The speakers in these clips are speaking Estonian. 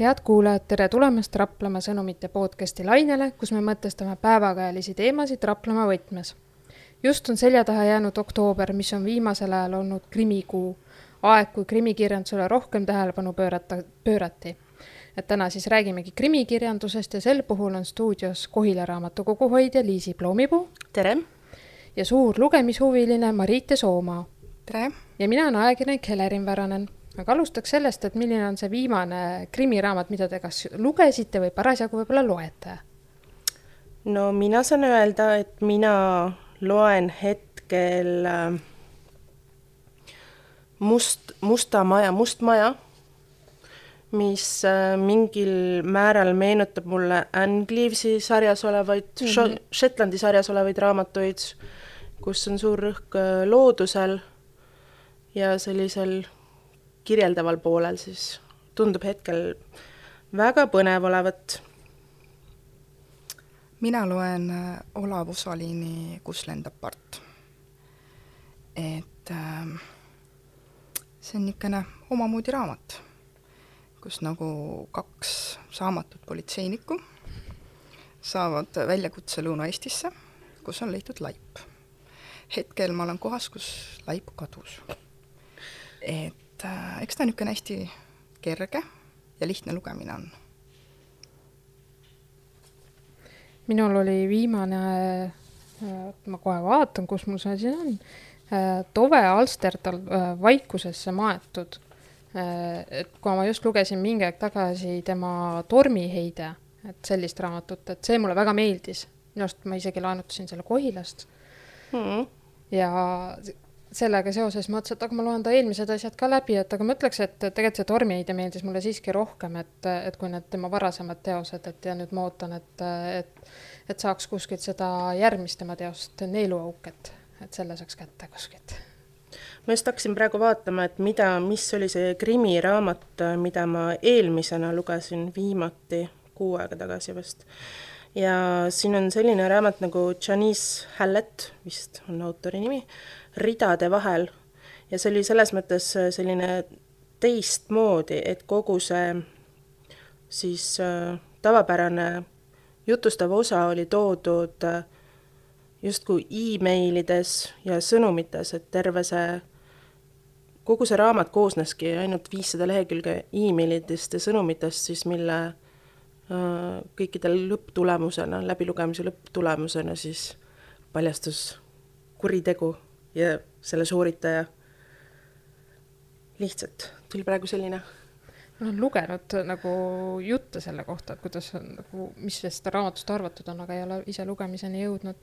head kuulajad, tere tulemast Raplamaa sõnumite podcasti lainele, kus me mõtestame päevakajalisi teemasid Raplamaa võtmes. just on selja taha jäänud oktoober, mis on viimasel ajal olnud krimikuu, aeg, kui krimikirjandusele rohkem tähelepanu pöörata, pöörati. et täna siis räägimegi krimikirjandusest ja sel puhul on stuudios Kohila raamatukogu hoidja Liisi Ploomipuu. tere! ja suur lugemishuviline Mariite Soomaa. tere! ja mina olen ajakirjanik Helerin Väranen aga alustaks sellest, et milline on see viimane krimiraamat, mida te kas lugesite või parasjagu võib-olla loete? no mina saan öelda, et mina loen hetkel äh, Must, Musta Maja, Must Maja, mis äh, mingil määral meenutab mulle Anne Cleavesi sarjas olevaid mm, -hmm. Shetlandi sarjas olevaid raamatuid, kus on suur rõhk äh, loodusel ja sellisel kirjeldaval poolel siis tundub hetkel väga põnev olevat. mina loen äh, Olav Usalini Kus lendab part. et äh, see on niisugune omamoodi raamat, kus nagu kaks saamatut politseinikku saavad väljakutse Lõuna-Eestisse, kus on leitud laip. hetkel ma olen kohas, kus laip kadus. et et äh, eks ta niisugune hästi kerge ja lihtne lugemine on. minul oli viimane äh,, ma kohe vaatan, kus mul see siin on äh,, Tove Alsterdal äh, Vaikusesse maetud äh,. et kui ma just lugesin mingi aeg tagasi tema Tormiheide, et sellist raamatut, et see mulle väga meeldis. minu arust ma isegi laenutasin selle Kohilast mm. -hmm. ja sellega seoses mõtlesin, et aga ma loen ta eelmised asjad ka läbi, et aga ma ütleks, et tegelikult see Tormiheide meeldis mulle siiski rohkem, et, et kui need tema varasemad teosed, et ja nüüd ma ootan, et, et, et saaks kuskilt seda järgmist tema teost, Neeluauk, et, et selle saaks kätte kuskilt. ma just hakkasin praegu vaatama, et mida, mis oli see krimiraamat, mida ma eelmisena lugesin viimati, kuu aega tagasi vist ja siin on selline raamat nagu Janice Hallett, vist on autori nimi, ridade vahel. Ja see oli selles mõttes äh, selline teistmoodi, et kogu see siis äh, tavapärane jutustav osa oli toodud äh, justkui emailides ja sõnumites, et terve see, kogu see raamat koosneski ainult viissada lehekülge emailidest ja sõnumitest siis, mille kõikidel lõpptulemusena, läbilugemise lõpptulemusena siis paljastus kuritegu ja selle sooritaja. lihtsalt tuli praegu selline. ma olen lugenud nagu jutte selle kohta, et kuidas on nagu, mis sellest raamatust arvatud on, aga ei ole ise lugemiseni jõudnud.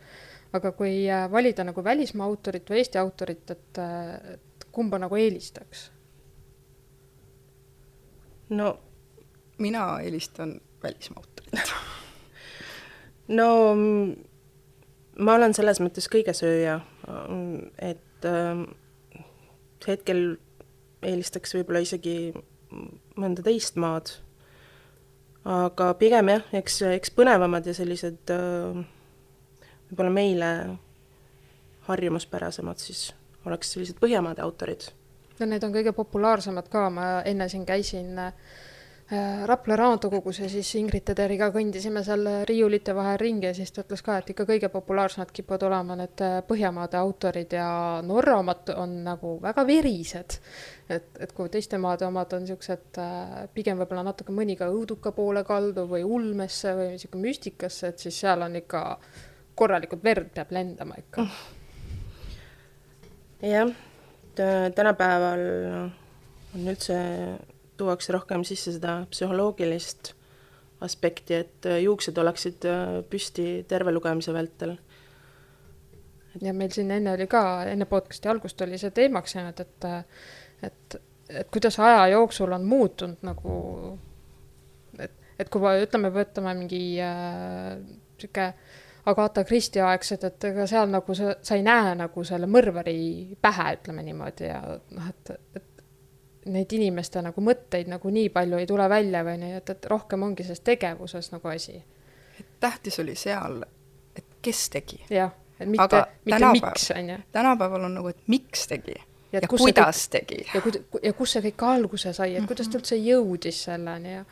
aga kui äh, valida nagu välismaa autorit või Eesti autorit, et, äh, et kumba nagu eelistaks? no mina eelistan välismaa autorit no ma olen selles mõttes kõigesööja, et äh, hetkel eelistaks võib-olla isegi mõnda teist maad, aga pigem jah, eks, eks põnevamad ja sellised äh, võib-olla meile harjumuspärasemad siis oleks sellised Põhjamaade autorid. no need on kõige populaarsemad ka, ma enne siin käisin Äh, Rapla raamatukogus ja siis Ingrid Tederiga kõndisime seal riiulite vahel ringi ja siis ta ütles ka, et ikka kõige populaarsemad kipuvad olema need äh, Põhjamaade autorid ja Norra omad on nagu väga verised. et, et kui teiste maade omad on niisugused äh, pigem võib-olla natuke mõni ka õuduka poole kaldu või ulmesse või niisugune müstikasse, et siis seal on ikka korralikult verd peab lendama ikka. jah, tänapäeval on üldse tuuakse rohkem sisse seda psühholoogilist aspekti, et äh, juuksed oleksid äh, püsti terve lugemise vältel. ja meil siin enne oli ka, enne podcast'i algust oli see teemaks jäänud, et, et, et kuidas aja jooksul on muutunud nagu, et, et kui ütleme, võtame mingi äh, sihuke Agatha Christie aegsed, et ega seal nagu sa, sa ei näe nagu selle mõrvari pähe, ütleme niimoodi ja noh, et, et neid inimeste nagu mõtteid nagu nii palju ei tule välja või nii, et, et rohkem ongi selles tegevuses nagu asi. tähtis oli seal, et kes tegi. jah, et mitte, mitte miks, on ju. tänapäeval on nagu, et miks tegi ja, ja kuidas kõik, tegi. ja kud-, ja kust see kõik alguse sai, et kuidas ta üldse jõudis selleni ja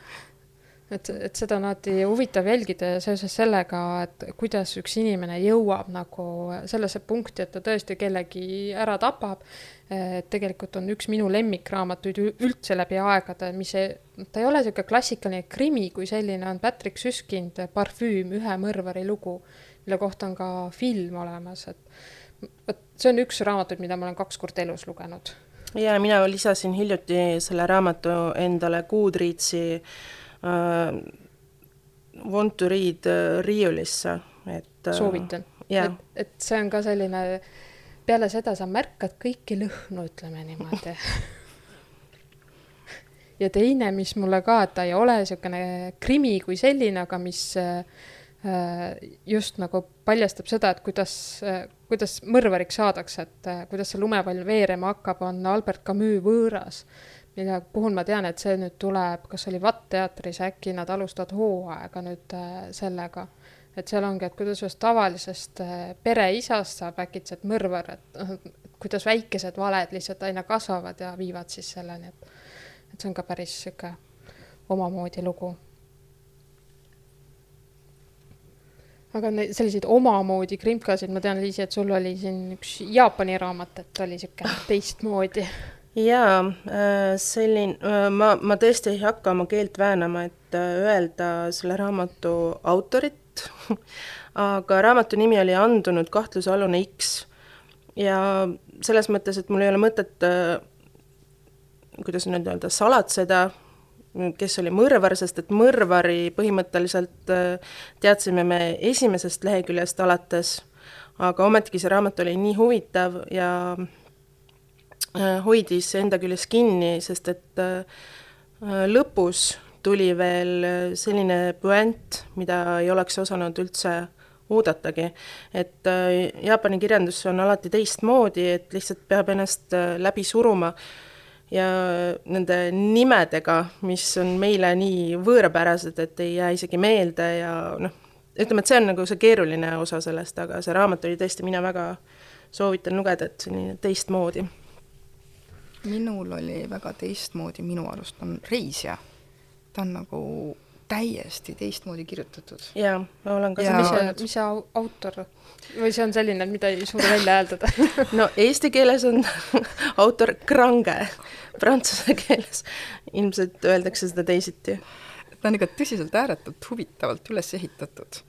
et, et seda on alati huvitav jälgida ja seoses sellega, et kuidas üks inimene jõuab nagu sellesse punkti, et ta tõesti kellegi ära tapab. et tegelikult on üks minu lemmikraamatuid üldse läbi aegade, mis ei, ta ei ole niisugune klassikaline krimi kui selline, on Patrick Süskind Parfüüm, ühe mõrvari lugu, mille kohta on ka film olemas, et vot see on üks raamatuid, mida ma olen kaks korda elus lugenud. ja mina lisasin hiljuti selle raamatu endale Goodreadsi äh, Want to read äh, riiulisse, et äh, soovitan. yeah.. et, et see on ka selline, peale seda sa märkad kõiki lõhnu, ütleme niimoodi. Ja teine, mis mulle ka, et ta ei ole niisugune krimi kui selline, aga mis äh, just nagu paljastab seda, et kuidas, kuidas mõrvariks saadakse, et kuidas see lumepall veerema hakkab, on Albert Camus Võõras mille puhul ma tean, et see nüüd tuleb, kas oli Vatt teatris, äkki nad alustavad hooaega nüüd äh, sellega. et seal ongi, et kuidas ühest tavalisest äh, pereisast saab äkitselt mõrvar, et noh, kuidas väikesed valed lihtsalt aina kasvavad ja viivad siis selleni, et et see on ka päris sihuke omamoodi lugu. aga neid selliseid omamoodi krimkasid, ma tean, Liisi, et sul oli siin üks Jaapani raamat, et oli sihuke teistmoodi jaa, äh, selline, äh, ma, ma tõesti ei hakka oma keelt väänama, et äh, öelda selle raamatu autorit aga raamatu nimi oli Andunud kahtlusalune X. Ja selles mõttes, et mul ei ole mõtet, kuidas nüüd öelda, salatseda, kes oli mõrvar, sest et mõrvari põhimõtteliselt teadsime me esimesest leheküljest alates, aga ometigi see raamat oli nii huvitav ja hoidis enda küljes kinni, sest et äh, lõpus tuli veel selline puänt, mida ei oleks osanud üldse oodatagi. et äh, Jaapani kirjandus on alati teistmoodi, et lihtsalt peab ennast läbi suruma ja nende nimedega, mis on meile nii võõrapärased, et ei jää isegi meelde ja noh, ütleme, et see on nagu see keeruline osa sellest, aga see raamat oli tõesti, mina väga soovitan lugeda, et selline teistmoodi minul oli väga teistmoodi, minu arust on Reisja. ta on nagu täiesti teistmoodi kirjutatud. jaa, ma olen ka ja... mis see, mis see autor või see on selline, mida ei suuda välja hääldada no eesti keeles on autor Grange, prantsuse keeles ilmselt öeldakse seda teisiti. ta on ikka tõsiselt ääretult huvitavalt üles ehitatud.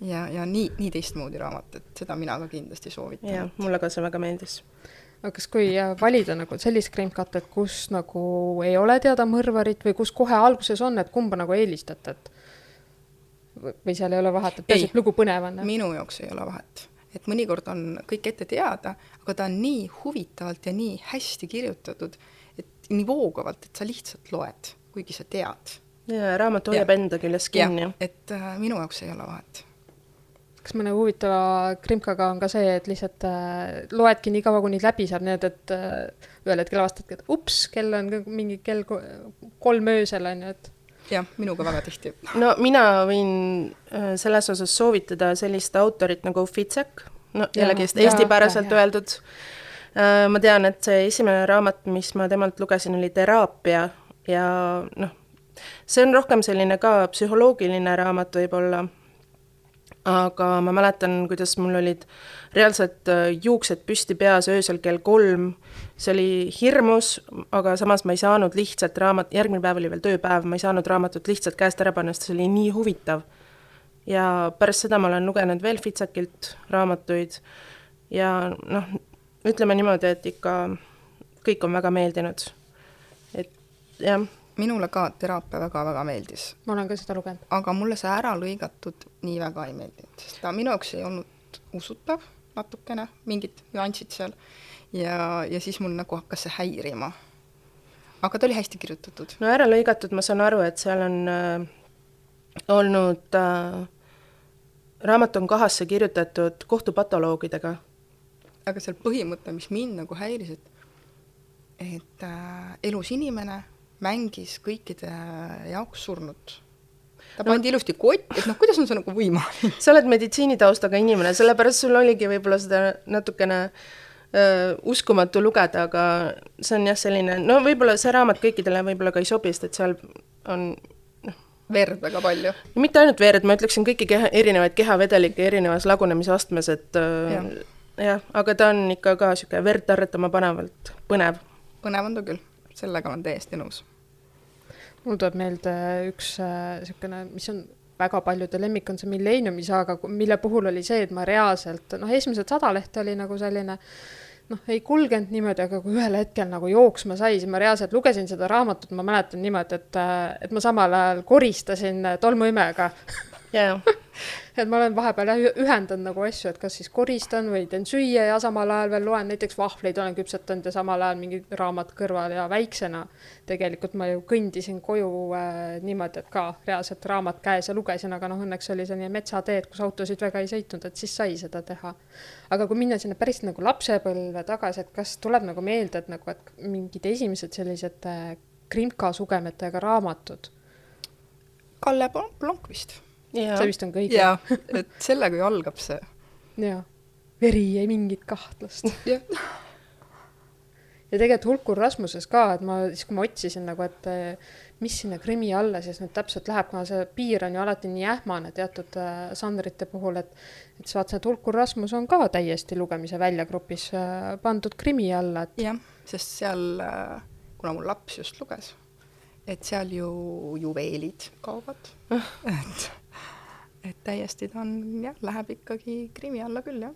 ja, ja nii, nii teistmoodi raamat, et seda mina ka kindlasti soovitan. jah, mulle ka see väga meeldis aga kas, kui valida nagu sellist krimkatet, kus nagu ei ole teada mõrvarit või kus kohe alguses on, et kumba nagu eelistate, et või seal ei ole vahet, et peaasi, et lugu põnev on? minu jaoks ei ole vahet, et mõnikord on kõik ette teada, aga ta on nii huvitavalt ja nii hästi kirjutatud, et nii voogavalt, et sa lihtsalt loed, kuigi sa tead. ja raamat hoiab enda küljes kinni. et äh, minu jaoks ei ole vahet kas mõne huvitava krimkaga on ka see, et lihtsalt äh, loedki nii kaua, kuni läbi saab, nii et, et äh, ühel hetkel avastadki, et ups, kell on mingi kell kolm öösel, on ju, et jah, minuga väga tihti. no mina võin äh, selles osas soovitada sellist autorit nagu Fitsek, no jällegi eestipäraselt öeldud. Ma tean, et see esimene raamat, mis ma temalt lugesin, oli Teraapia ja noh, see on rohkem selline ka psühholoogiline raamat võib-olla aga ma mäletan, kuidas mul olid reaalselt äh, juuksed püsti peas öösel kell kolm, see oli hirmus, aga samas ma ei saanud lihtsalt raamat, järgmine päev oli veel tööpäev, ma ei saanud raamatut lihtsalt käest ära panna, sest see oli nii huvitav. ja pärast seda ma olen lugenud veel Fitsakilt raamatuid ja noh, ütleme niimoodi, et ikka kõik on väga meeldinud. et jah minule ka teraapia väga-väga meeldis. ma olen ka seda lugenud. aga mulle see ära lõigatud nii väga ei meeldinud, sest ta minu jaoks ei olnud usutav natukene, mingid nüansid seal, ja, ja siis mul nagu hakkas see häirima. aga ta oli hästi kirjutatud. no ära lõigatud, ma saan aru, et seal on äh, olnud äh, raamat on kahasse kirjutatud kohtupatoloogidega. aga seal põhimõte, mis mind nagu häiris, et et äh, elus inimene mängis kõikide jaoks surnut. ta no, pandi ilusti kotti, et noh, kuidas on see nagu võimalik? sa oled meditsiinitaustaga inimene, sellepärast sul oligi võib-olla seda natukene öö, uskumatu lugeda, aga see on jah, selline, no võib-olla see raamat kõikidele võib-olla ka ei sobi, sest et seal on noh. verd väga palju. mitte ainult verd, ma ütleksin kõiki keha, erinevaid kehavedelikke erinevas lagunemisastmes, et jah ja,, aga ta on ikka ka niisugune verd tarretama panevalt põnev. põnev on ta küll, sellega olen täiesti nõus. Mul tuleb meelde üks niisugune äh,, mis on väga paljude lemmik on see Millenniumi saaga, mille puhul oli see, et ma reaalselt, noh, esimesed sada lehte oli nagu selline noh, ei kulgenud niimoodi, aga kui ühel hetkel nagu jooksma sai, siis ma reaalselt lugesin seda raamatut, ma mäletan niimoodi, et, et ma samal ajal koristasin tolmuimega jaa et ma olen vahepeal ühendanud nagu asju, et kas siis koristan või teen süüa ja samal ajal veel loen, näiteks vahvleid olen küpsetanud ja samal ajal mingi raamat kõrval ja väiksena tegelikult ma ju kõndisin koju äh, niimoodi, et ka reaalselt raamat käes ja lugesin, aga noh, õnneks oli selline metsateed, kus autosid väga ei sõitnud, et siis sai seda teha. aga kui minna sinna päris nagu lapsepõlve tagasi, et kas tuleb nagu meelde, et nagu, et mingid esimesed sellised äh, krimka sugemetega raamatud? Kalle Blomqvist see vist on kõige. jaa, et sellega ju algab see. jaa, veri ei mingit kahtlust ja tegelikult Hulkur Rasmuses ka, et ma siis, kui ma otsisin nagu, et eh, mis sinna Krimmi alla siis nüüd täpselt läheb, kuna see piir on ju alati nii ähmane teatud äh, žanrite puhul, et et siis vaatasin, et Hulkur Rasmus on ka täiesti lugemise väljagrupis äh, pandud Krimmi alla, et jah, sest seal äh,, kuna mul laps just luges, et seal ju juveelid kaovad. Et et täiesti ta on jah, läheb ikkagi krimi alla küll, jah.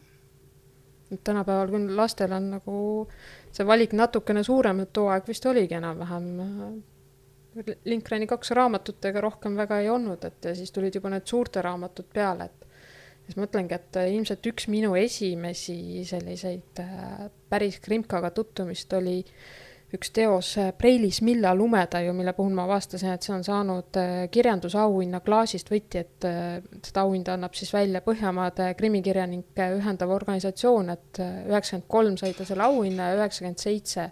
tänapäeval küll lastel on nagu see valik natukene suurem, et too aeg vist oligi enam-vähem äh, Lindgreni kaks raamatut, ega rohkem väga ei olnud, et ja siis tulid juba need suurte raamatud peale, et siis mõtlengi, et äh, ilmselt üks minu esimesi selliseid äh, päris krimkaga tutvumist oli äh, üks teos äh, Preilis Milla lumedaju, mille puhul ma avastasin, et see on saanud äh, kirjandusauhinna Klaasist võti, et äh, seda auhinda annab siis välja Põhjamaade krimikirjanike ühendav organisatsioon, et üheksakümmend kolm sai ta selle auhinna ja üheksakümmend seitse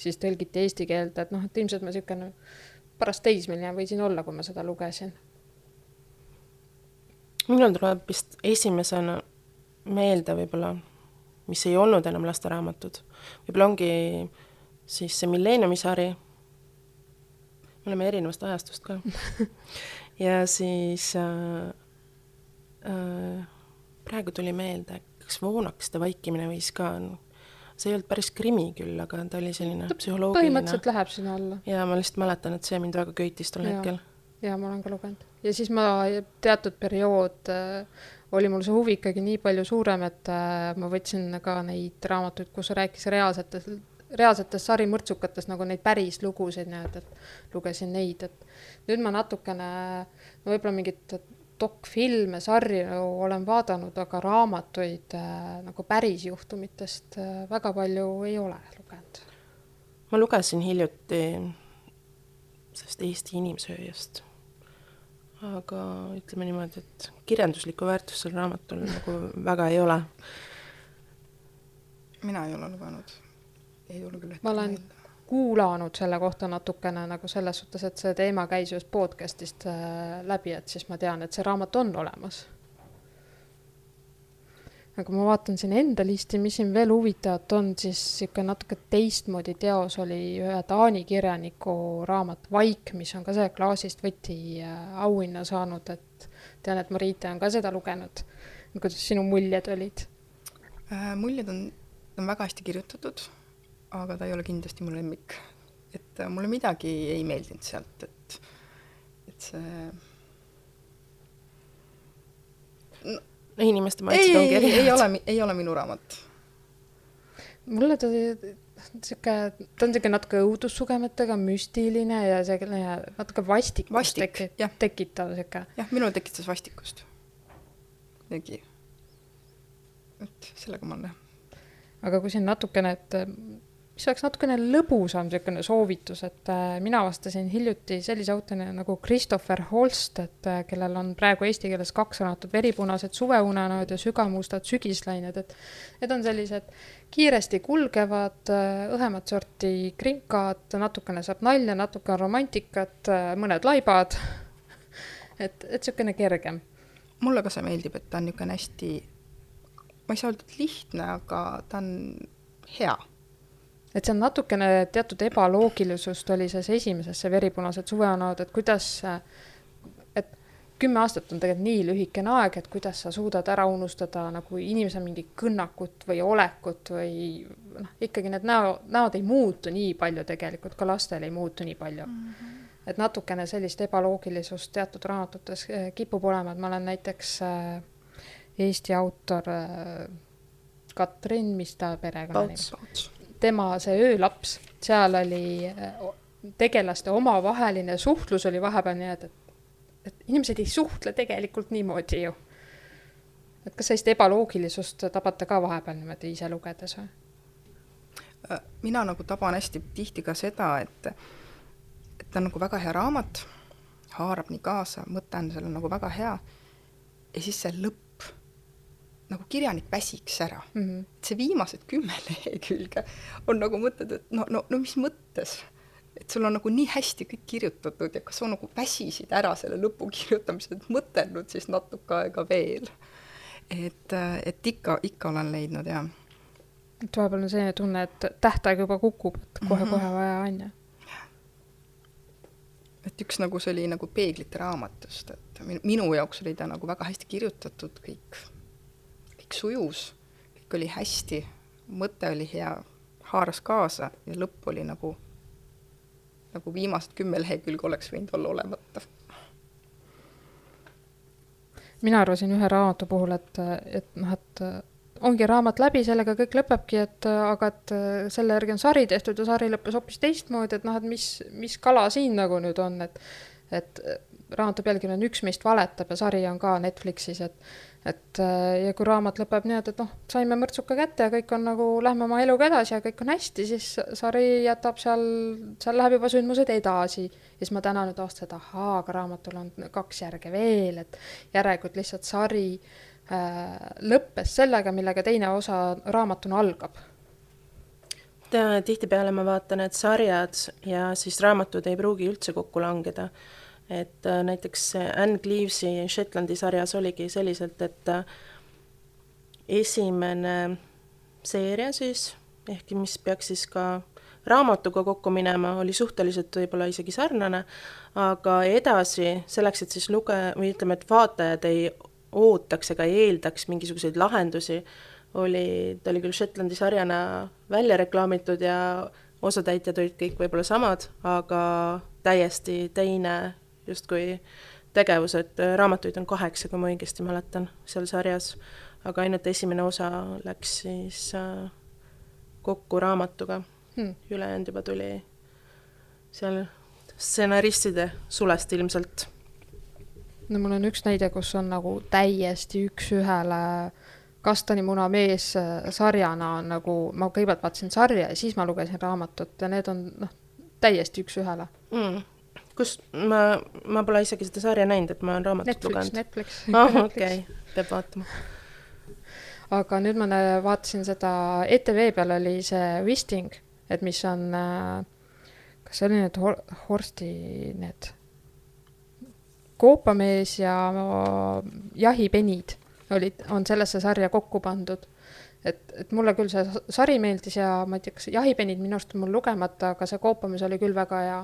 siis tõlgiti eesti keelde, et noh, et ilmselt ma niisugune paras teismeline võisin olla, kui ma seda lugesin. minul tuleb vist esimesena meelde võib-olla, mis ei olnud enam lasteraamatud, võib-olla ongi siis see Millenniumi sari, me oleme erinevast ajastust ka ja siis äh, äh, praegu tuli meelde, kas Voonakeste vaikimine võis ka, see ei olnud päris krimi küll, aga ta oli selline psühholoogiline. põhimõtteliselt läheb sinna alla. ja ma lihtsalt mäletan, et see mind väga köitis tol ja. hetkel. ja ma olen ka lugenud. ja siis ma, teatud periood äh, oli mul see huvi ikkagi nii palju suurem, et äh, ma võtsin ka neid raamatuid, kus rääkis reaalsetest reaalsetest sarimõrtsukatest nagu neid päris lugusid nii-öelda, et lugesin neid, et nüüd ma natukene, no võib-olla mingit dokfilme, sarju olen vaadanud, aga raamatuid äh, nagu päris juhtumitest äh, väga palju ei ole lugenud. ma lugesin hiljuti sellest Eesti inimsööjast, aga ütleme niimoodi, et kirjanduslikku väärtust sel raamatul nagu väga ei ole. mina ei ole lugenud ei ette ma olen meelde. kuulanud selle kohta natukene nagu selles suhtes, et see teema käis just podcast'ist äh, läbi, et siis ma tean, et see raamat on olemas. aga ma vaatan siin enda listi, mis siin veel huvitavat on, siis niisugune natuke teistmoodi teos oli ühe Taani kirjaniku raamat Vaik, mis on ka see klaasist võti äh, auhinna saanud, et tean, et Mariite on ka seda lugenud. kuidas sinu muljed olid äh,? muljed on, on väga hästi kirjutatud aga ta ei ole kindlasti mu lemmik. et äh, mulle midagi ei meeldinud sealt, et, et see no, inimeste maitsid ongi erinevad. ei ole, ei ole minu raamat. mulle ta sihuke, ta on sihuke natuke õudussugemetega, müstiline ja selline natuke vastikust Vastik, teki, tekitav sihuke. jah, minul tekitas vastikust. kuidagi. et sellega ma olen jah. aga kui siin natukene, et mis oleks natukene lõbusam niisugune soovitus, et äh, mina avastasin hiljuti sellise autori nagu Christopher Holst, et äh, kellel on praegu eesti keeles kaks raamatut, Veripunased suveunenäod ja Sügavmustad sügislained, et need on sellised kiiresti kulgevad, äh, õhemat sorti krimkad, natukene saab nalja, natuke on romantikat, mõned laibad et, et niisugune kergem. mulle ka see meeldib, et ta on niisugune hästi, ma ei saa öelda, et lihtne, aga ta on hea et see on natukene teatud ebaloogilisust oli selles esimeses, see veripunased suveanad, et kuidas kümme aastat on tegelikult nii lühikene aeg, et kuidas sa suudad ära unustada nagu inimese mingit kõnnakut või olekut või noh, ikkagi need näo, näod ei muutu nii palju tegelikult, ka lastel ei muutu nii palju mm. -hmm. et natukene sellist ebaloogilisust teatud raamatutes eh, kipub olema, et ma olen näiteks äh, Eesti autor äh, Katrin, mis ta perekonnanimi? Tema see öölaps, seal oli äh, tegelaste omavaheline suhtlus oli vahepeal nii, et, et et inimesed ei suhtle tegelikult niimoodi ju. et kas sellist ebaloogilisust tabate ka vahepeal niimoodi ise lugedes või? Äh, mina nagu taban hästi tihti ka seda, et, et ta on nagu väga hea raamat, haarab nii kaasa, mõte on seal nagu väga hea, ja siis see lõpp, nagu kirjanik väsiks ära mm. -hmm. see viimased kümme lehekülge on nagu mõtted, et no, no, no mis mõttes et sul on nagu nii hästi kõik kirjutatud ja kas sa nagu väsisid ära selle lõpu kirjutamisel, et mõtelnud siis natuke aega veel. et, et ikka, ikka olen leidnud, jah. et vahepeal on selline tunne, et tähtaeg juba kukub, et kohe-kohe mm -hmm. vaja on ju. et üks nagu see oli nagu peeglite raamatust, et minu jaoks oli ta nagu väga hästi kirjutatud, kõik, kõik sujus, kõik oli hästi, mõte oli hea, haaras kaasa ja lõpp oli nagu nagu viimased kümme lehekülge oleks võinud olla olemata. mina arvasin ühe raamatu puhul, et, et noh, et ongi raamat läbi, sellega kõik lõpebki, et aga et selle järgi on sari tehtud ja sari lõppes hoopis teistmoodi, et noh, et mis, mis kala siin nagu nüüd on, et et raamatu pealkiri on Üks meist valetab ja sari on ka Netflixis, et et äh, ja kui raamat lõpeb nii, et, et noh, saime mõrtsuka kätte ja kõik on nagu, lähme oma eluga edasi ja kõik on hästi, siis sari jätab seal, seal läheb juba sündmused edasi. ja siis ma täna nüüd avastasin, et ahaa, aga raamatul on kaks järge veel, et järelikult lihtsalt sari äh, lõppes sellega, millega teine osa raamatuna algab tihtipeale ma vaatan, et sarjad ja siis raamatud ei pruugi üldse kokku langeda et äh, näiteks Anne Cleavesi Shetlandi sarjas oligi selliselt, et äh, esimene seeria siis, ehkki mis peaks siis ka raamatuga kokku minema, oli suhteliselt võib-olla isegi sarnane, aga edasi selleks, et siis luge- või ütleme, et vaatajad ei ootaks ega eeldaks mingisuguseid lahendusi, oli, ta oli küll Shetlandi sarjana välja reklaamitud ja osatäitjad olid kõik võib-olla samad, aga täiesti teine justkui tegevused, raamatuid on kaheksa, kui ma õigesti mäletan, seal sarjas, aga ainult esimene osa läks siis äh, kokku raamatuga hmm., ülejäänud juba tuli seal stsenaristide sulest ilmselt. no mul on üks näide, kus on nagu täiesti üks-ühele kastanimuna mees äh, sarjana on nagu, ma kõigepealt vaatasin sarja ja siis ma lugesin raamatut ja need on noh, täiesti üks-ühele mm kus ma, ma pole isegi seda sarja näinud, et ma olen raamatut lugenud. Netflix. ah, okei okay., peab vaatama. aga nüüd ma vaatasin seda, ETV peal oli see Wisting, et mis on, äh, kas see oli need Hor-, Horsti need koopamees ja jahipenid olid, on sellesse sarja kokku pandud et, et mulle küll see sari meeldis ja ma ei tea, kas jahipenid minu arust on mul lugemata, aga see koopamees oli küll väga hea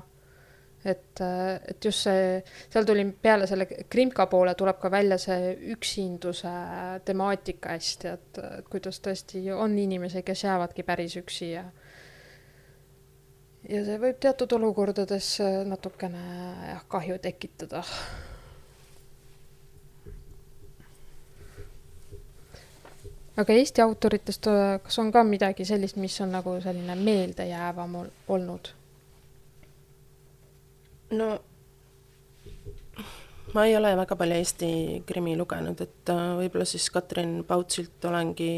et, et just see, seal tuli peale selle krimka poole tuleb ka välja see üksinduse temaatika hästi, et, kuidas tõesti on inimesi, kes jäävadki päris üksi ja ja see võib teatud olukordades natukene jah, kahju tekitada. aga Eesti autoritest, kas on ka midagi sellist, mis on nagu selline meeldejäävam olnud? No ma ei ole väga palju Eesti krimi lugenud, et äh, võib-olla siis Katrin Pautsilt olengi,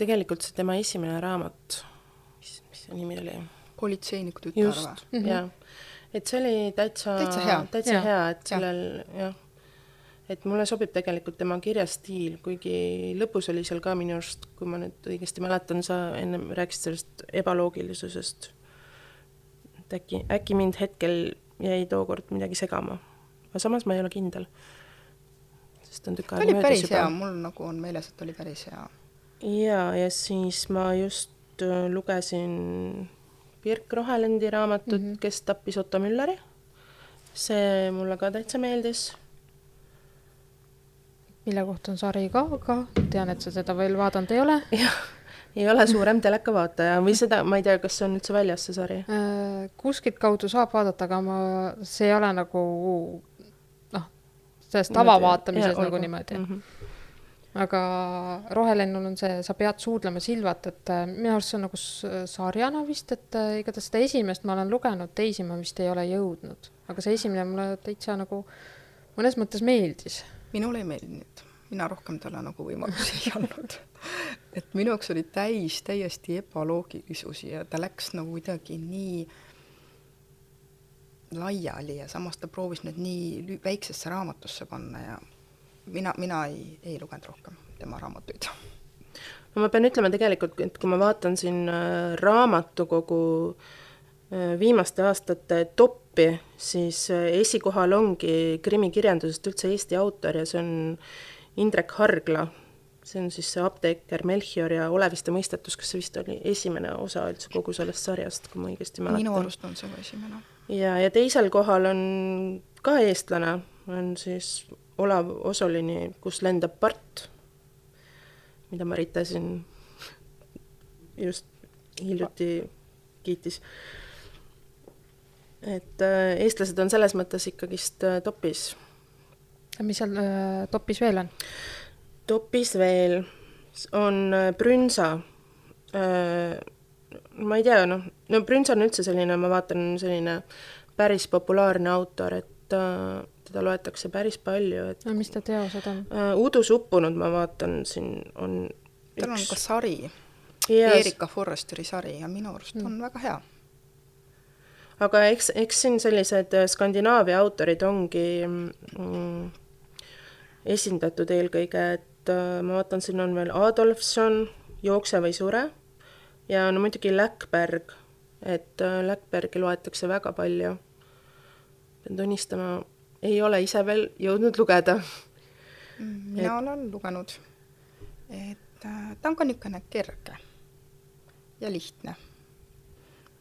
tegelikult see tema esimene raamat, mis, mis see nimi oli? politseiniku tütar või? just mm, -hmm. jah. et see oli täitsa, täitsa hea, täitsa ja. hea, et sellel ja. jah, et mulle sobib tegelikult tema kirjastiil, kuigi lõpus oli seal ka minu arust, kui ma nüüd õigesti mäletan, sa ennem rääkisid sellest ebaloogilisusest et äkki, äkki mind hetkel jäi tookord midagi segama. aga samas ma ei ole kindel. sest on tükk aega möödas juba. päris hea, mul nagu on meeles, et oli päris hea. jaa, ja siis ma just äh, lugesin Birk Rohelendi raamatut mm, -hmm. kes tappis Otto Müllari. see mulle ka täitsa meeldis. mille kohta on sari ka, aga tean, et sa seda veel vaadanud ei ole. jah, ei ole suurem telekavaataja. Või seda, ma ei tea, kas see on üldse väljas, see sari? Äh, kuskilt kaudu saab vaadata, aga ma, see ei ole nagu noh, selles tavavaatamises nagu niimoodi. Mm. -hmm aga Rohelennul on see, sa pead suudlema Silvat, et äh, minu arust see on nagu sarjana vist, et äh, igatahes seda esimest ma olen lugenud, teisi ma vist ei ole jõudnud, aga see esimene mulle täitsa nagu mõnes mõttes meeldis. minule ei meeldinud, mina rohkem talle nagu võimalusi ei andnud et minu jaoks oli täis täiesti ebaloogilisusi ja ta läks nagu kuidagi nii laiali ja samas ta proovis need nii väiksesse raamatusse panna ja mina, mina ei, ei lugenud rohkem tema raamatuid. no ma pean ütlema tegelikult, et kui ma vaatan siin äh, raamatukogu äh, viimaste aastate toppi, siis äh, esikohal ongi krimikirjandusest üldse Eesti autor ja see on Indrek Hargla. See on siis see apteeker Melchior ja Oleviste mõistatus, kas see vist oli esimene osa üldse kogu sellest sarjast, kui ma õigesti mäletan? minu arust on see esimene. ja, ja teisel kohal on ka eestlane, on siis Olav Osolini Kus lendab part, mida Marita siin just hiljuti kiitis. et äh, eestlased on selles mõttes ikkagist äh, topis. mis seal äh, topis veel on? Topis veel on äh, Brünsa äh,. ma ei tea, noh, no Brünsa on üldse selline, ma vaatan, selline päris populaarne autor, et äh, teda loetakse päris palju, et no mis ta teosed on? Udus uppunud, ma vaatan, siin on tal üks... on ka sari yes., Erika Forresteri sari ja minu arust mm. on väga hea. aga eks, eks siin sellised Skandinaavia autorid ongi mm, esindatud eelkõige, et ma vaatan, siin on veel Adolfson, Jookse või sure ja no muidugi Läkberg, et uh, Läkbergi loetakse väga palju. pean tunnistama, ei ole ise veel jõudnud lugeda. mina et... olen lugenud, et äh, ta on ka niisugune kerge ja lihtne.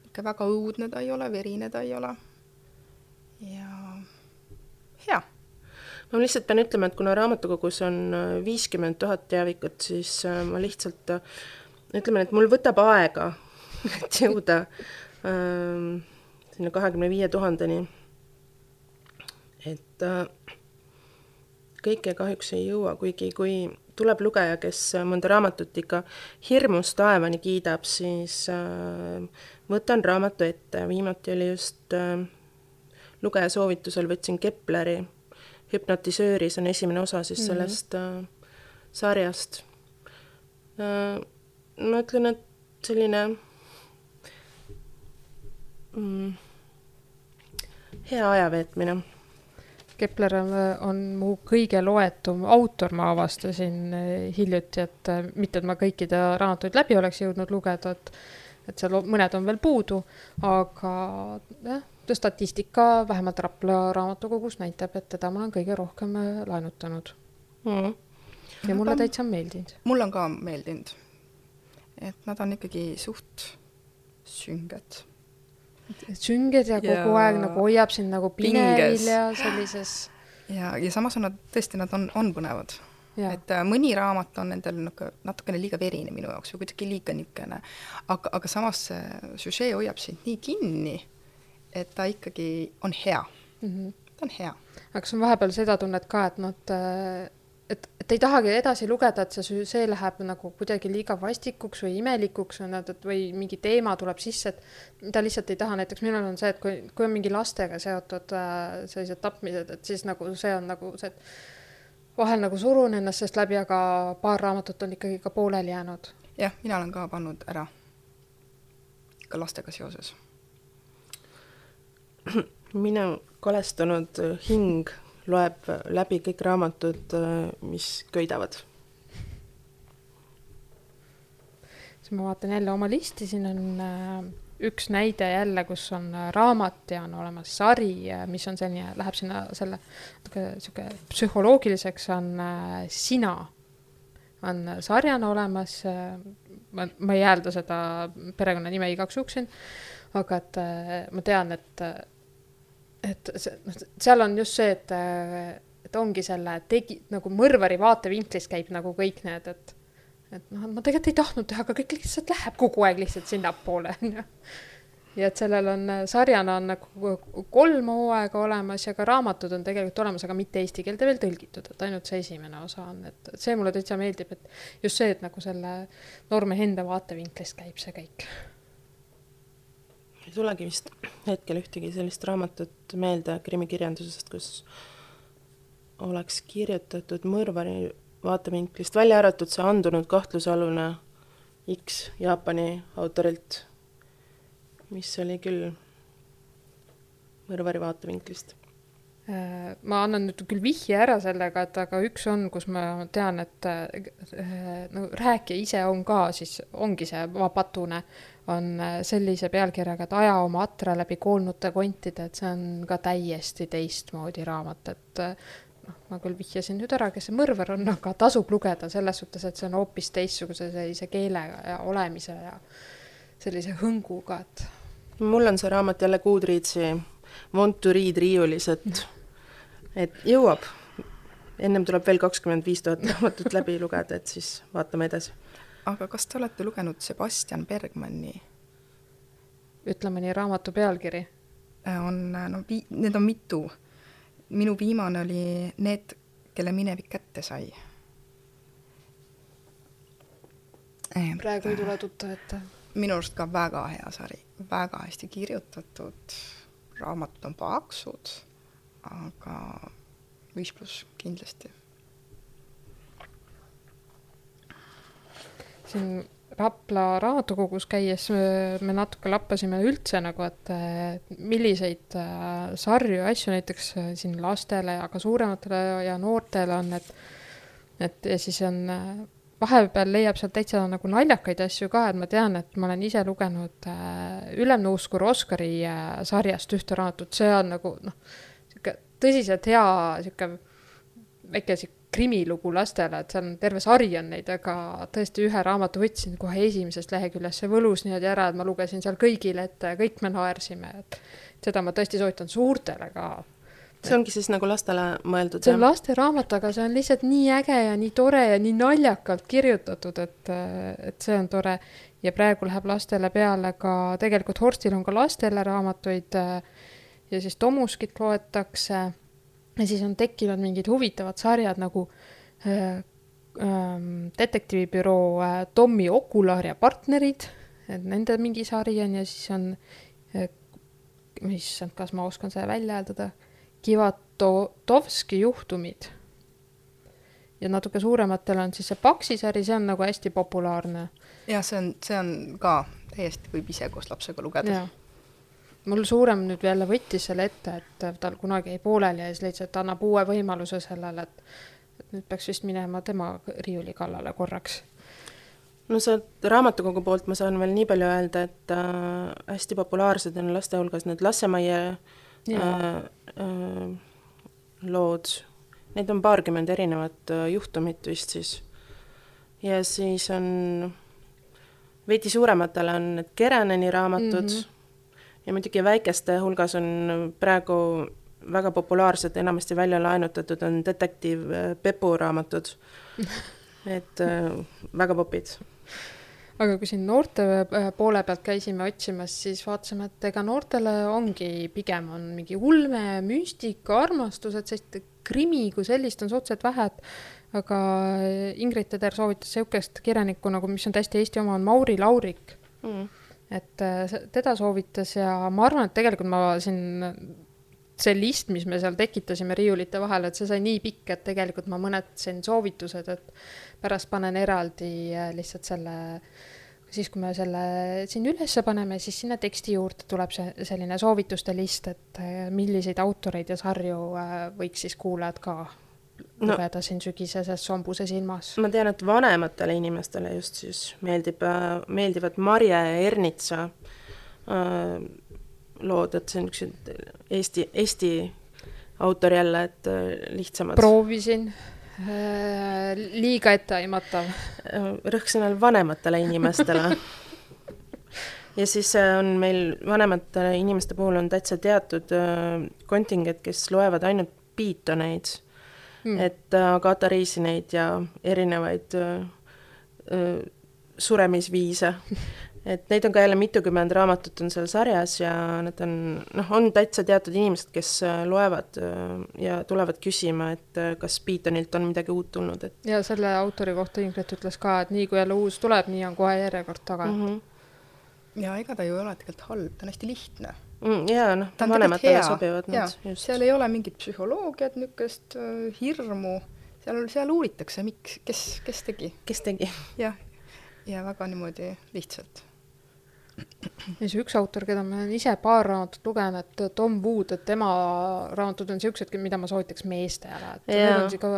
ikka väga õudne ta ei ole, verine ta ei ole. ja hea. Ma lihtsalt pean ütlema, et kuna raamatukogus on äh, viiskümmend tuhat teavikut, siis äh, ma lihtsalt ütleme, et mul võtab aega, et jõuda ähm, sinna kahekümne viie tuhandeni. Et äh, kõike kahjuks ei jõua, kuigi kui tuleb lugeja, kes mõnda raamatut ikka hirmus taevani kiidab, siis äh, võtan raamatu ette, viimati oli just äh, lugeja soovitusel võtsin Kepleri hüpnotisööri, see on esimene osa siis mm -hmm. sellest äh, sarjast äh,. ma ütlen, et selline mm, hea aja veetmine Kepler on, mu kõige loetum autor, ma avastasin eh, hiljuti, et eh, mitte, et ma kõiki ta raamatuid läbi oleks jõudnud lugeda, et et seal mõned on veel puudu, aga jah, statistika vähemalt Rapla raamatukogus näitab, et teda ma olen kõige rohkem eh, laenutanud mm.. ja mulle täitsa meeldinud. mulle on ka meeldinud. et nad on ikkagi suht sünged sünged ja kogu ja aeg nagu hoiab sind nagu pinevil ja sellises. ja, ja samas on nad tõesti, nad on, on põnevad. et äh, mõni raamat on nendel nagu natukene liiga verine minu jaoks või kuidagi liiga niisugune, aga, aga samas see süžee hoiab sind nii kinni, et ta ikkagi on hea mm. -hmm. ta on hea. aga kas on vahepeal seda tunnet ka, et nad äh, et, et ei tahagi edasi lugeda, et see, see läheb nagu kuidagi liiga vastikuks või imelikuks või nad, et või mingi teema tuleb sisse, et mida lihtsalt ei taha, näiteks minul on see, et kui, kui on mingi lastega seotud äh, sellised tapmised, et siis nagu see on nagu see, et vahel nagu surun ennast sellest läbi, aga paar raamatut on ikkagi ka pooleli jäänud. jah, mina olen ka pannud ära, ka lastega seoses. minu kolestunud hing loeb läbi kõik raamatud, mis köidavad. siis ma vaatan jälle oma listi, siin on äh, üks näide jälle, kus on äh, raamat ja on olemas sari, mis on selline, läheb sinna selle natuke sihuke psühholoogiliseks, on äh, Sina on sarjana olemas, ma, ma ei häälda seda perekonnanime igaks juhuks siin, aga et ma tean, et et see, noh, seal on just see, et, et ongi selle tegi, nagu mõrvari vaatevinklist käib nagu kõik need, et et noh, ma tegelikult ei tahtnud teha, aga kõik lihtsalt läheb kogu aeg lihtsalt sinnapoole, onju ja et sellel on, sarjana on nagu kolm hooaega olemas ja ka raamatud on tegelikult olemas, aga mitte eesti keelde veel tõlgitud, et ainult see esimene osa on, et see mulle täitsa meeldib, et just see, et nagu selle noormehe enda vaatevinklist käib see kõik. Ei tulegi vist hetkel ühtegi sellist raamatut meelde krimikirjandusest, kus oleks kirjutatud mõrvari vaatevinklist, välja arvatud see andunud kahtlusalune X Jaapani autorilt mis oli küll mõrvari vaatevinklist. Äh, ma annan nüüd küll vihje ära sellega, et aga üks on, kus ma tean, et äh, no rääkija ise on ka siis, ongi see patune, on äh, sellise pealkirjaga, et aja oma atra läbi koolnute kontide, et see on ka täiesti teistmoodi raamat, et noh, ma küll vihjasin nüüd ära, kes see mõrvar on, aga tasub lugeda selles suhtes, et see on hoopis teistsuguse sellise keele ja olemise ja sellise hõnguga, et mul on see raamat jälle Goodreadsi Read riiulis, et, et jõuab. ennem tuleb veel kakskümmend viis tuhat raamatut läbi lugeda, et siis vaatame edasi. aga kas te olete lugenud Sebastian Bergmanni? ütle mõni raamatu pealkiri. Äh, on, no vi-, need on mitu. minu viimane oli Need, kelle minevik kätte sai. praegu ei tule tuttav ette minu arust ka väga hea sari, väga hästi kirjutatud, raamatud on paksud, aga viis pluss kindlasti. siin Rapla raamatukogus käies me natuke lappasime üldse nagu, et milliseid äh, sarju asju näiteks äh, siin lastele, aga suurematele ja noortele on, et et ja siis on äh, vahepeal leiab sealt täitsa nagu naljakaid asju ka, et ma tean, et ma olen ise lugenud äh, Ülemnõuskur Oskari äh, sarjast ühte raamatut, see on nagu noh, sihuke tõsiselt hea sihuke väike sihuke krimilugu lastele, et seal on terve sari on neid, aga tõesti ühe raamatu võtsin kohe esimesest leheküljest, see võlus niimoodi ära, et ma lugesin seal kõigile ette ja kõik me naersime, et seda ma tõesti soovitan suurtele ka see ongi siis nagu lastele mõeldud? see on lasteraamat, aga see on lihtsalt nii äge ja nii tore ja nii naljakalt kirjutatud, et, et see on tore. ja praegu läheb lastele peale ka, tegelikult Horstil on ka lastele raamatuid ja siis Tomuskit loetakse. ja siis on tekkinud mingid huvitavad sarjad nagu äh, äh, detektiivibüroo äh, Tommy Okular ja partnerid, et nende mingi sari on ja siis on äh, issand, kas ma oskan seda välja hääldada Kivatovski juhtumid. ja natuke suurematel on siis see Paksi sari, see on nagu hästi populaarne. jah, see on, see on ka täiesti, võib ise koos lapsega lugeda. mul suurem nüüd jälle võttis selle ette, et tal kunagi jäi pooleli ja siis leidis, et annab uue võimaluse sellele, et et nüüd peaks vist minema tema riiuli kallale korraks no sealt raamatukogu poolt ma saan veel nii palju öelda, et äh, hästi populaarsed on laste hulgas need Lassemajja Äh, äh, lood, neid on paarkümmend erinevat äh, juhtumit vist siis. ja siis on veidi suurematele on need Kereneni raamatud. Mm -hmm. ja muidugi väikeste hulgas on praegu väga populaarsed, enamasti välja laenutatud on detektiiv Pepu raamatud. Et äh, väga popid aga kui siin noorte äh, poole pealt käisime otsimas, siis vaatasime, et ega noortele ongi, pigem on mingi ulme, müstika, armastus, et sellist krimi kui sellist on suhteliselt vähe, et aga Ingrid Teder soovitas niisugust kirjanikku nagu, mis on täiesti Eesti oma, on Mauri Laurik. Mm.. et äh, teda soovitas ja ma arvan, et tegelikult ma siin see list, mis me seal tekitasime riiulite vahel, et see sai nii pikk, et tegelikult ma mõned siin soovitused, et pärast panen eraldi äh, lihtsalt selle siis, kui me selle siin üles paneme, siis sinna teksti juurde tuleb see selline soovituste list, et äh, milliseid autoreid ja sarju äh, võiks siis kuulajad ka no, lugeda siin sügiseses sombuses ilmas. ma tean, et vanematele inimestele just siis meeldib, meeldivad Marje Ernitsa äh, lood, et see on niisugused Eesti, Eesti autor jälle, et lihtsamad. proovisin Äh, liiga etteaimatav. rõhk sõnal vanematele inimestele ja siis äh, on meil vanemate inimeste puhul on täitsa teatud äh, kontingent, kes loevad ainult piitoneid mm., et Agatha Riisineid ja erinevaid äh, äh, suremisviise et neid on ka jälle mitukümmend raamatut on seal sarjas ja nad on, noh, on täitsa teatud inimesed, kes äh, loevad äh, ja tulevad küsima, et äh, kas Beatonilt on midagi uut tulnud, et ja selle autori kohta Ingrid ütles ka, et nii kui jälle uus tuleb, nii on kohe järjekord taga mm. -hmm. ja ega ta ju ei ole tegelikult halb, ta on hästi lihtne mm,. jaa, noh, vanematele sobivad nad, seal ei ole mingit psühholoogiat, niisugust hirmu, seal, seal uuritakse, miks, kes, kes tegi. kes tegi. jah, ja väga niimoodi lihtsalt ja siis üks autor, keda ma olen ise paar raamatut lugenud, Tom Wood, et tema raamatud on siuksed, mida ma soovitaks meestele, et need on siuke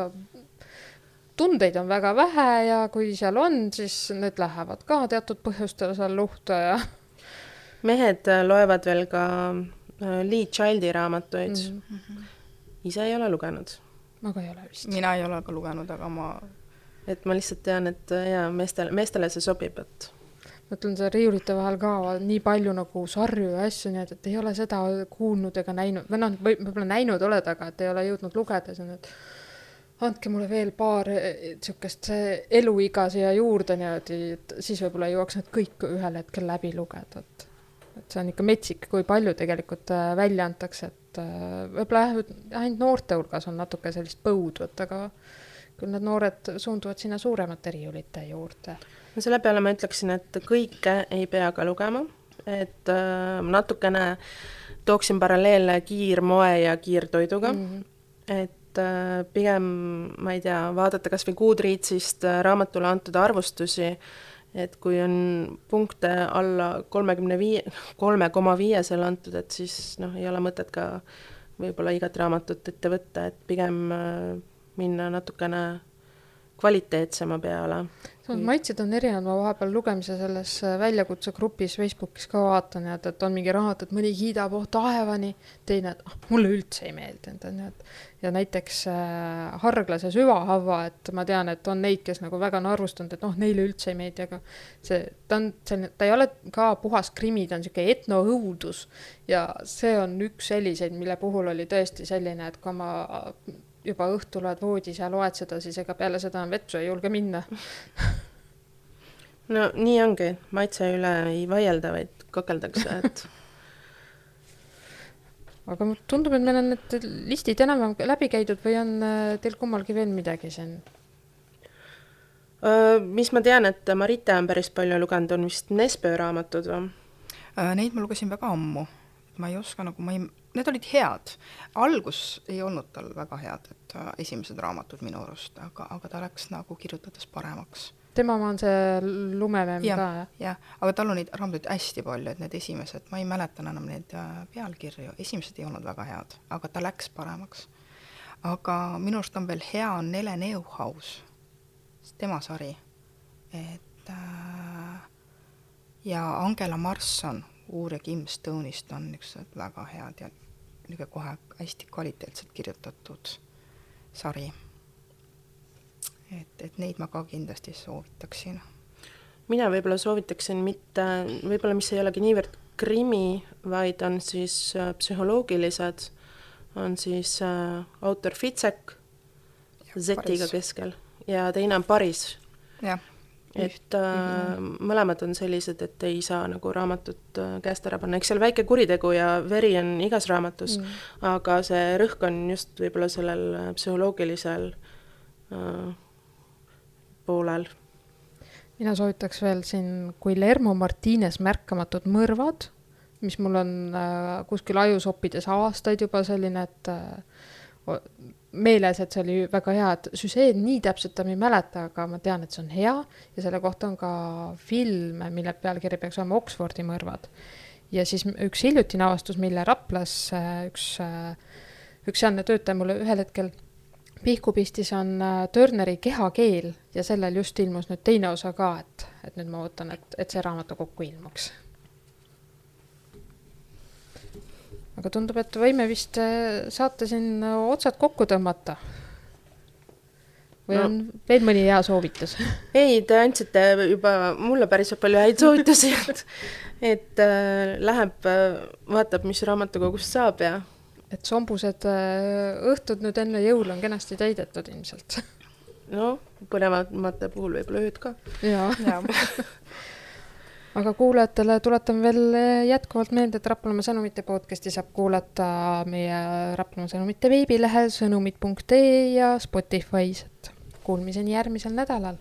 tundeid on väga vähe ja kui seal on, siis need lähevad ka teatud põhjustel seal luhta ja. mehed äh, loevad veel ka äh, Lee Childi raamatuid mm. -hmm. ise ei ole lugenud. ma ka ei ole vist. mina ei ole ka lugenud, aga ma. et ma lihtsalt tean, et äh, jaa, meestele, meestele see sobib, et mõtlen seal riiulite vahel ka nii palju nagu sarju ja asju, nii et, et ei ole seda kuulnud ega näinud või noh, võib-olla näinud oled, aga et ei ole jõudnud lugeda, siis on, et andke mulle veel paar niisugust eluiga siia juurde niimoodi, et siis võib-olla jõuaks need kõik ühel hetkel läbi lugeda, et et see on ikka metsik, kui palju tegelikult äh, välja antakse, et äh, võib-olla jah, ainult noorte hulgas on natuke sellist põudu, et aga küll need noored suunduvad sinna suuremate riiulite juurde no selle peale ma ütleksin, et kõike ei pea ka lugema, et äh, natukene tooksin paralleele kiirmoe ja kiirtoiduga mm, -hmm. et äh, pigem ma ei tea, vaadata kas või Goodreadsist äh, raamatule antud arvustusi, et kui on punkte alla kolmekümne viie, kolme koma viie seal antud, et siis noh, ei ole mõtet ka võib-olla igat raamatut ette võtta, et pigem äh, minna natukene kvaliteetsema peale. Maitsed on erinevad, ma vahepeal lugemise selles äh, väljakutsegrupis Facebookis ka vaatan, et, et on mingi raamat, et mõni kiidab, oh taevani, teine, ah, mulle üldse ei meeldinud, on ju, et ja näiteks äh, Harglase süvahavva, et ma tean, et on neid, kes nagu väga on arvustanud, et noh, neile üldse ei meeldi, aga see, ta on selline, ta ei ole ka puhas krimi, ta on niisugune etnoõudus ja see on üks selliseid, mille puhul oli tõesti selline, et kui ma juba õhtul oled voodis ja loed seda, siis ega peale seda vetsu ei julge minna no nii ongi, maitse üle ei vaielda, vaid kakeldakse, et aga tundub, et meil on need listid enam-vähem läbi käidud või on äh, teil kummalgi veel midagi siin? Mis ma tean, et Marita on päris palju lugenud, on vist Nesbø raamatud või? Äh, neid ma lugesin väga ammu, ma ei oska nagu, ma ei need olid head. algus ei olnud tal väga head, et äh, esimesed raamatud minu arust, aga, aga ta läks nagu kirjutades paremaks. tema oma on see lumememm ka, jah? jah, aga tal on neid raamatuid hästi palju, et need esimesed, ma ei mäleta enam neid äh, pealkirju, esimesed ei olnud väga head, aga ta läks paremaks. aga minu arust on veel hea, on Nele Neuhaus, tema sari, et äh, ja Angela Marsson, uurija Kim Stone'ist on niisugused väga head ja niisugune kohe hästi kvaliteetselt kirjutatud sari. et, et neid ma ka kindlasti soovitaksin. mina võib-olla soovitaksin mitte, võib-olla mis ei olegi niivõrd krimi, vaid on siis äh, psühholoogilised, on siis äh, autor Fitsek Z-iga keskel ja teine on Paris. Et äh, mõlemad on sellised, et ei saa nagu raamatut äh, käest ära panna, eks seal väike kuritegu ja veri on igas raamatus mm., aga see rõhk on just võib-olla sellel äh, psühholoogilisel äh, poolel. mina soovitaks veel siin Guillermo Martines Märkamatud mõrvad, mis mul on äh, kuskil ajusoppides aastaid juba selline, et äh, meeles, et see oli väga hea, et süžeed nii täpselt enam ei mäleta, aga ma tean, et see on hea. Ja selle kohta on ka film, mille pealkiri peaks olema Oxfordi mõrvad. ja siis üks hiljutine avastus, mille Raplas äh, üks, äh, üks sealne töötaja mulle ühel hetkel pihku pistis, on äh, Turneri Kehakeel. Ja sellel just ilmus nüüd teine osa ka, et, et nüüd ma ootan, et, et see raamatukokku ilmuks aga tundub, et võime vist äh, saate siin otsad kokku tõmmata. või No. on veel mõni hea soovitus? ei, te andsite juba mulle päris palju häid soovitusi, et et äh, läheb äh,, vaatab, mis raamatukogust saab ja et sombused äh, õhtud nüüd enne jõule on kenasti täidetud ilmselt. noh, põnevamate puhul võib-olla ööd ka. jaa, jaa, aga kuulajatele tuletan veel jätkuvalt meelde, et Raplamaa sõnumite podcasti saab kuulata meie Raplamaa sõnumite veebilehel sõnumid.ee ja Spotify's, et kuulmiseni järgmisel nädalal